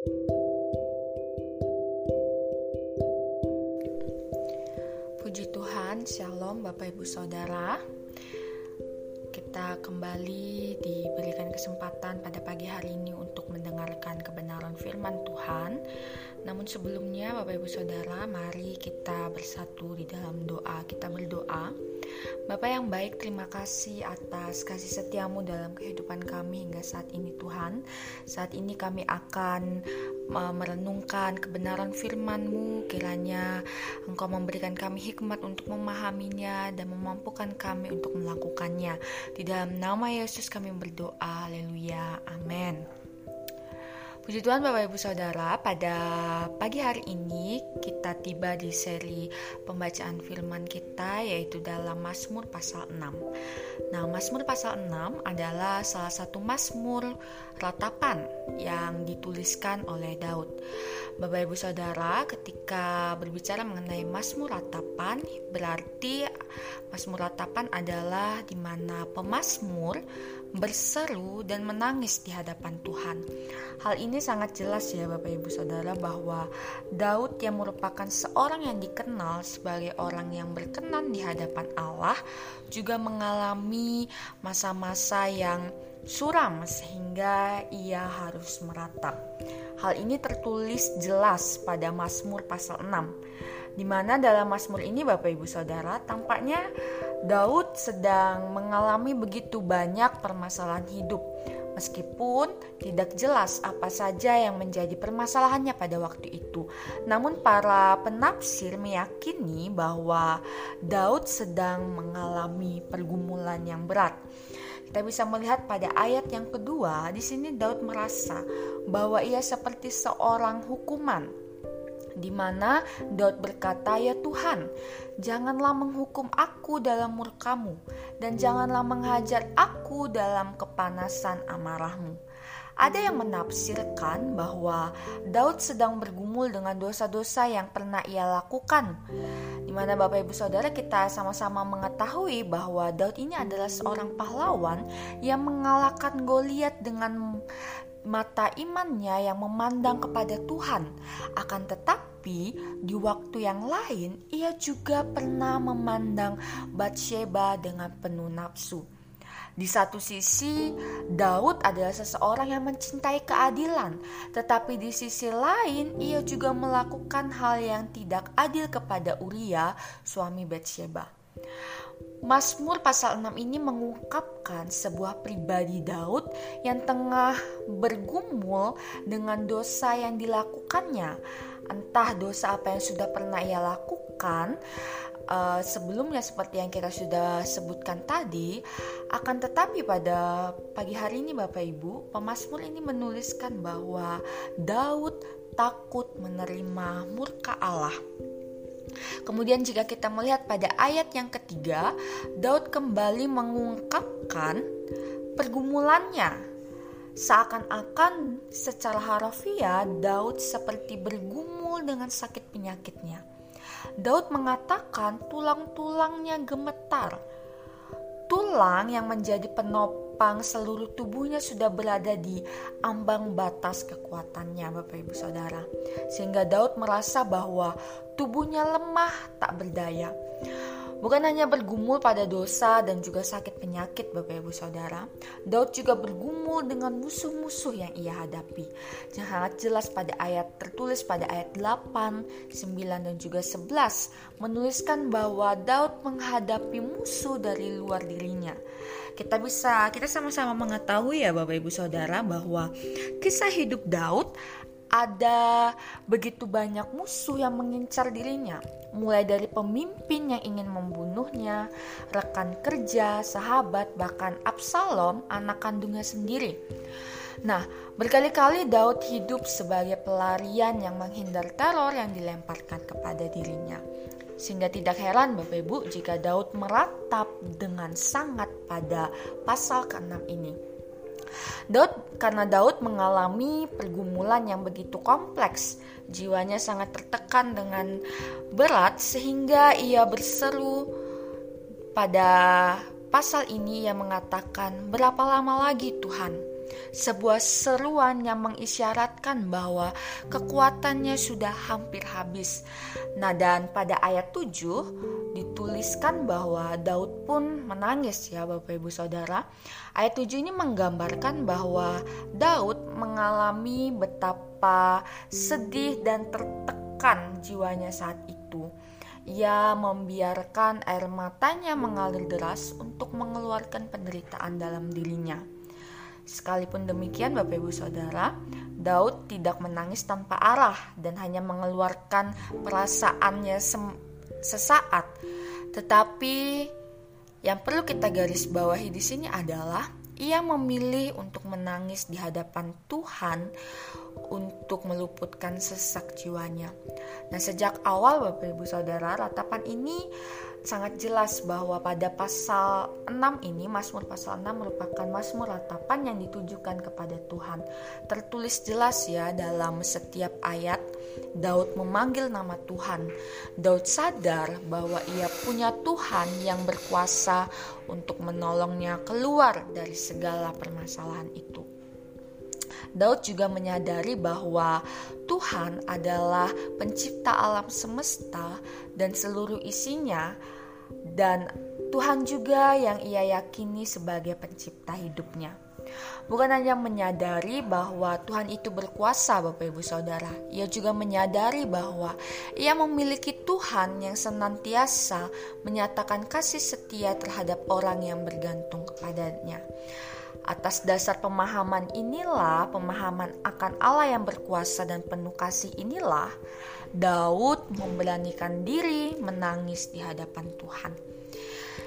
Puji Tuhan, Shalom Bapak Ibu Saudara. Kita kembali diberikan kesempatan pada pagi hari ini untuk mendengarkan kebenaran firman Tuhan. Namun sebelumnya Bapak Ibu Saudara, mari kita bersatu di dalam doa. Kita berdoa. Bapak yang baik, terima kasih atas kasih setiamu dalam kehidupan kami hingga saat ini Tuhan. Saat ini kami akan merenungkan kebenaran firman-Mu, kiranya Engkau memberikan kami hikmat untuk memahaminya dan memampukan kami untuk melakukannya. Di dalam nama Yesus kami berdoa, haleluya, amin. Puji Tuhan Bapak Ibu Saudara, pada pagi hari ini kita tiba di seri pembacaan firman kita yaitu dalam Mazmur pasal 6. Nah, Mazmur pasal 6 adalah salah satu Mazmur ratapan yang dituliskan oleh Daud. Bapak Ibu Saudara, ketika berbicara mengenai Mazmur ratapan, berarti Mazmur ratapan adalah di mana pemazmur berseru dan menangis di hadapan Tuhan. Hal ini sangat jelas ya Bapak Ibu Saudara bahwa Daud yang merupakan seorang yang dikenal sebagai orang yang berkenan di hadapan Allah juga mengalami masa-masa yang suram sehingga ia harus meratap. Hal ini tertulis jelas pada Mazmur pasal 6 di mana dalam Mazmur ini Bapak Ibu Saudara tampaknya Daud sedang mengalami begitu banyak permasalahan hidup, meskipun tidak jelas apa saja yang menjadi permasalahannya pada waktu itu. Namun, para penafsir meyakini bahwa Daud sedang mengalami pergumulan yang berat. Kita bisa melihat pada ayat yang kedua, di sini Daud merasa bahwa ia seperti seorang hukuman di mana Daud berkata, "Ya Tuhan, janganlah menghukum aku dalam murkamu dan janganlah menghajar aku dalam kepanasan amarahmu." Ada yang menafsirkan bahwa Daud sedang bergumul dengan dosa-dosa yang pernah ia lakukan. Di mana Bapak Ibu Saudara kita sama-sama mengetahui bahwa Daud ini adalah seorang pahlawan yang mengalahkan Goliat dengan mata imannya yang memandang kepada Tuhan. Akan tetapi, di waktu yang lain ia juga pernah memandang Bathsheba dengan penuh nafsu. Di satu sisi, Daud adalah seseorang yang mencintai keadilan, tetapi di sisi lain ia juga melakukan hal yang tidak adil kepada Uria, suami Bathsheba. Mazmur pasal 6 ini mengungkapkan sebuah pribadi Daud yang tengah bergumul dengan dosa yang dilakukannya. Entah dosa apa yang sudah pernah ia lakukan uh, sebelumnya seperti yang kita sudah sebutkan tadi, akan tetapi pada pagi hari ini Bapak Ibu, pemazmur ini menuliskan bahwa Daud takut menerima murka Allah. Kemudian jika kita melihat pada ayat yang ketiga, Daud kembali mengungkapkan pergumulannya. Seakan-akan secara harafiah Daud seperti bergumul dengan sakit penyakitnya. Daud mengatakan tulang-tulangnya gemetar. Tulang yang menjadi penopang menopang seluruh tubuhnya sudah berada di ambang batas kekuatannya Bapak Ibu Saudara. Sehingga Daud merasa bahwa tubuhnya lemah tak berdaya. Bukan hanya bergumul pada dosa dan juga sakit penyakit Bapak Ibu Saudara, Daud juga bergumul dengan musuh-musuh yang ia hadapi. Sangat jelas pada ayat tertulis pada ayat 8, 9 dan juga 11 menuliskan bahwa Daud menghadapi musuh dari luar dirinya. Kita bisa kita sama-sama mengetahui ya Bapak Ibu Saudara bahwa kisah hidup Daud ada begitu banyak musuh yang mengincar dirinya, mulai dari pemimpin yang ingin membunuhnya, rekan kerja, sahabat, bahkan Absalom, anak kandungnya sendiri. Nah, berkali-kali Daud hidup sebagai pelarian yang menghindar teror yang dilemparkan kepada dirinya. Sehingga tidak heran Bapak Ibu jika Daud meratap dengan sangat pada pasal ke-6 ini. Daud karena Daud mengalami pergumulan yang begitu kompleks, jiwanya sangat tertekan dengan berat sehingga ia berseru pada pasal ini yang mengatakan, "Berapa lama lagi Tuhan? Sebuah seruan yang mengisyaratkan bahwa kekuatannya sudah hampir habis. Nah, dan pada ayat 7 dituliskan bahwa Daud pun menangis ya Bapak Ibu Saudara. Ayat 7 ini menggambarkan bahwa Daud mengalami betapa sedih dan tertekan jiwanya saat itu. Ia membiarkan air matanya mengalir deras untuk mengeluarkan penderitaan dalam dirinya. Sekalipun demikian, Bapak Ibu Saudara, Daud tidak menangis tanpa arah dan hanya mengeluarkan perasaannya sesaat. Tetapi yang perlu kita garis bawahi di sini adalah ia memilih untuk menangis di hadapan Tuhan untuk meluputkan sesak jiwanya. Nah, sejak awal Bapak Ibu Saudara, ratapan ini sangat jelas bahwa pada pasal 6 ini Mazmur pasal 6 merupakan Mazmur ratapan yang ditujukan kepada Tuhan. Tertulis jelas ya dalam setiap ayat Daud memanggil nama Tuhan. Daud sadar bahwa ia punya Tuhan yang berkuasa untuk menolongnya keluar dari segala permasalahan itu. Daud juga menyadari bahwa Tuhan adalah pencipta alam semesta dan seluruh isinya dan Tuhan juga yang ia yakini sebagai pencipta hidupnya. Bukan hanya menyadari bahwa Tuhan itu berkuasa, Bapak Ibu Saudara, ia juga menyadari bahwa ia memiliki Tuhan yang senantiasa menyatakan kasih setia terhadap orang yang bergantung kepadanya. Atas dasar pemahaman inilah, pemahaman akan Allah yang berkuasa dan penuh kasih inilah, Daud memberanikan diri menangis di hadapan Tuhan.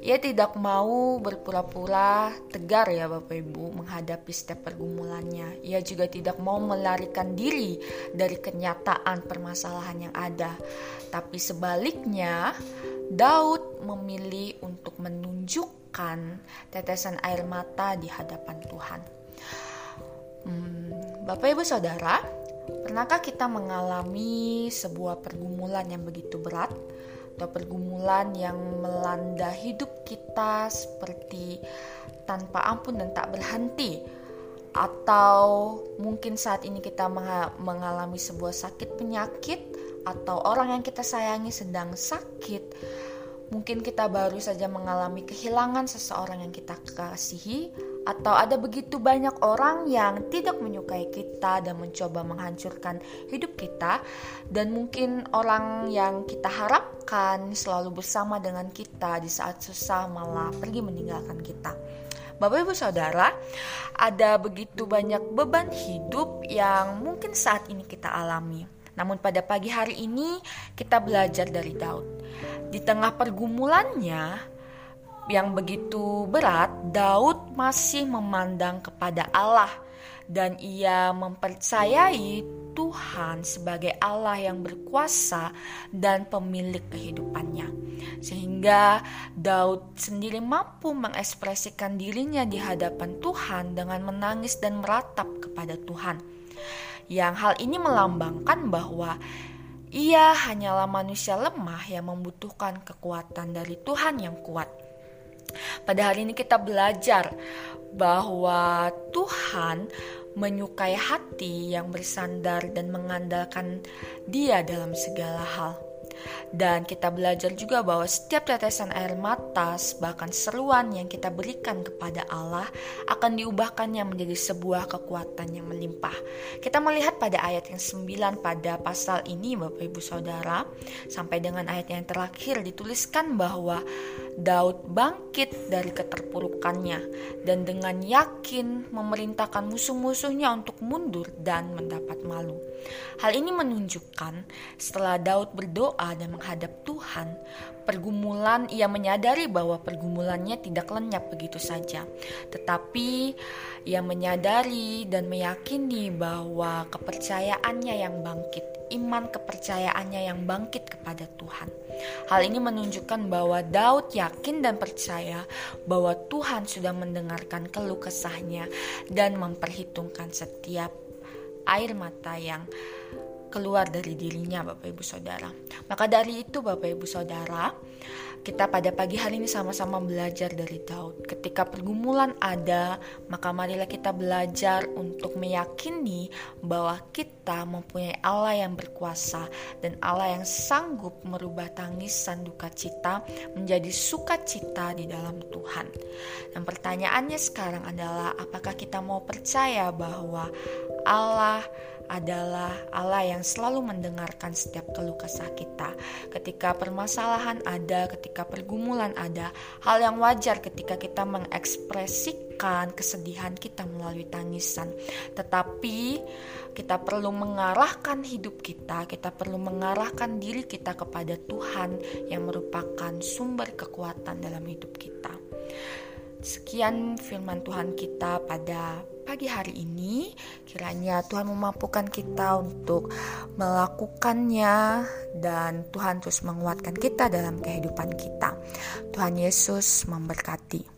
Ia tidak mau berpura-pura tegar ya Bapak Ibu menghadapi setiap pergumulannya. Ia juga tidak mau melarikan diri dari kenyataan permasalahan yang ada. Tapi sebaliknya, Daud memilih untuk menunjuk tetesan air mata di hadapan Tuhan. Hmm, Bapak Ibu Saudara, pernahkah kita mengalami sebuah pergumulan yang begitu berat atau pergumulan yang melanda hidup kita seperti tanpa ampun dan tak berhenti? Atau mungkin saat ini kita mengalami sebuah sakit penyakit atau orang yang kita sayangi sedang sakit Mungkin kita baru saja mengalami kehilangan seseorang yang kita kasihi, atau ada begitu banyak orang yang tidak menyukai kita dan mencoba menghancurkan hidup kita, dan mungkin orang yang kita harapkan selalu bersama dengan kita di saat susah malah pergi meninggalkan kita. Bapak Ibu Saudara, ada begitu banyak beban hidup yang mungkin saat ini kita alami. Namun pada pagi hari ini kita belajar dari Daud. Di tengah pergumulannya yang begitu berat, Daud masih memandang kepada Allah dan ia mempercayai Tuhan sebagai Allah yang berkuasa dan pemilik kehidupannya. Sehingga Daud sendiri mampu mengekspresikan dirinya di hadapan Tuhan dengan menangis dan meratap kepada Tuhan. Yang hal ini melambangkan bahwa ia hanyalah manusia lemah yang membutuhkan kekuatan dari Tuhan yang kuat. Pada hari ini kita belajar bahwa Tuhan menyukai hati yang bersandar dan mengandalkan Dia dalam segala hal. Dan kita belajar juga bahwa setiap tetesan air mata, bahkan seruan yang kita berikan kepada Allah akan diubahkannya menjadi sebuah kekuatan yang melimpah. Kita melihat pada ayat yang 9 pada pasal ini Bapak Ibu Saudara, sampai dengan ayat yang terakhir dituliskan bahwa Daud bangkit dari keterpurukannya dan dengan yakin memerintahkan musuh-musuhnya untuk mundur dan mendapat malu. Hal ini menunjukkan setelah Daud berdoa dan menghadap Tuhan, pergumulan ia menyadari bahwa pergumulannya tidak lenyap begitu saja. Tetapi ia menyadari dan meyakini bahwa kepercayaannya yang bangkit, iman kepercayaannya yang bangkit kepada Tuhan. Hal ini menunjukkan bahwa Daud yakin dan percaya bahwa Tuhan sudah mendengarkan keluh kesahnya dan memperhitungkan setiap air mata yang keluar dari dirinya Bapak Ibu Saudara. Maka dari itu Bapak Ibu Saudara, kita pada pagi hari ini sama-sama belajar dari Daud. Ketika pergumulan ada, maka marilah kita belajar untuk meyakini bahwa kita mempunyai Allah yang berkuasa dan Allah yang sanggup merubah tangisan duka cita menjadi sukacita di dalam Tuhan. Dan pertanyaannya sekarang adalah apakah kita mau percaya bahwa Allah adalah Allah yang selalu mendengarkan setiap keluh kesah kita. Ketika permasalahan ada, ketika pergumulan ada, hal yang wajar ketika kita mengekspresikan kesedihan kita melalui tangisan. Tetapi kita perlu mengarahkan hidup kita, kita perlu mengarahkan diri kita kepada Tuhan yang merupakan sumber kekuatan dalam hidup kita. Sekian firman Tuhan kita pada pagi hari ini. Kiranya Tuhan memampukan kita untuk melakukannya dan Tuhan terus menguatkan kita dalam kehidupan kita. Tuhan Yesus memberkati.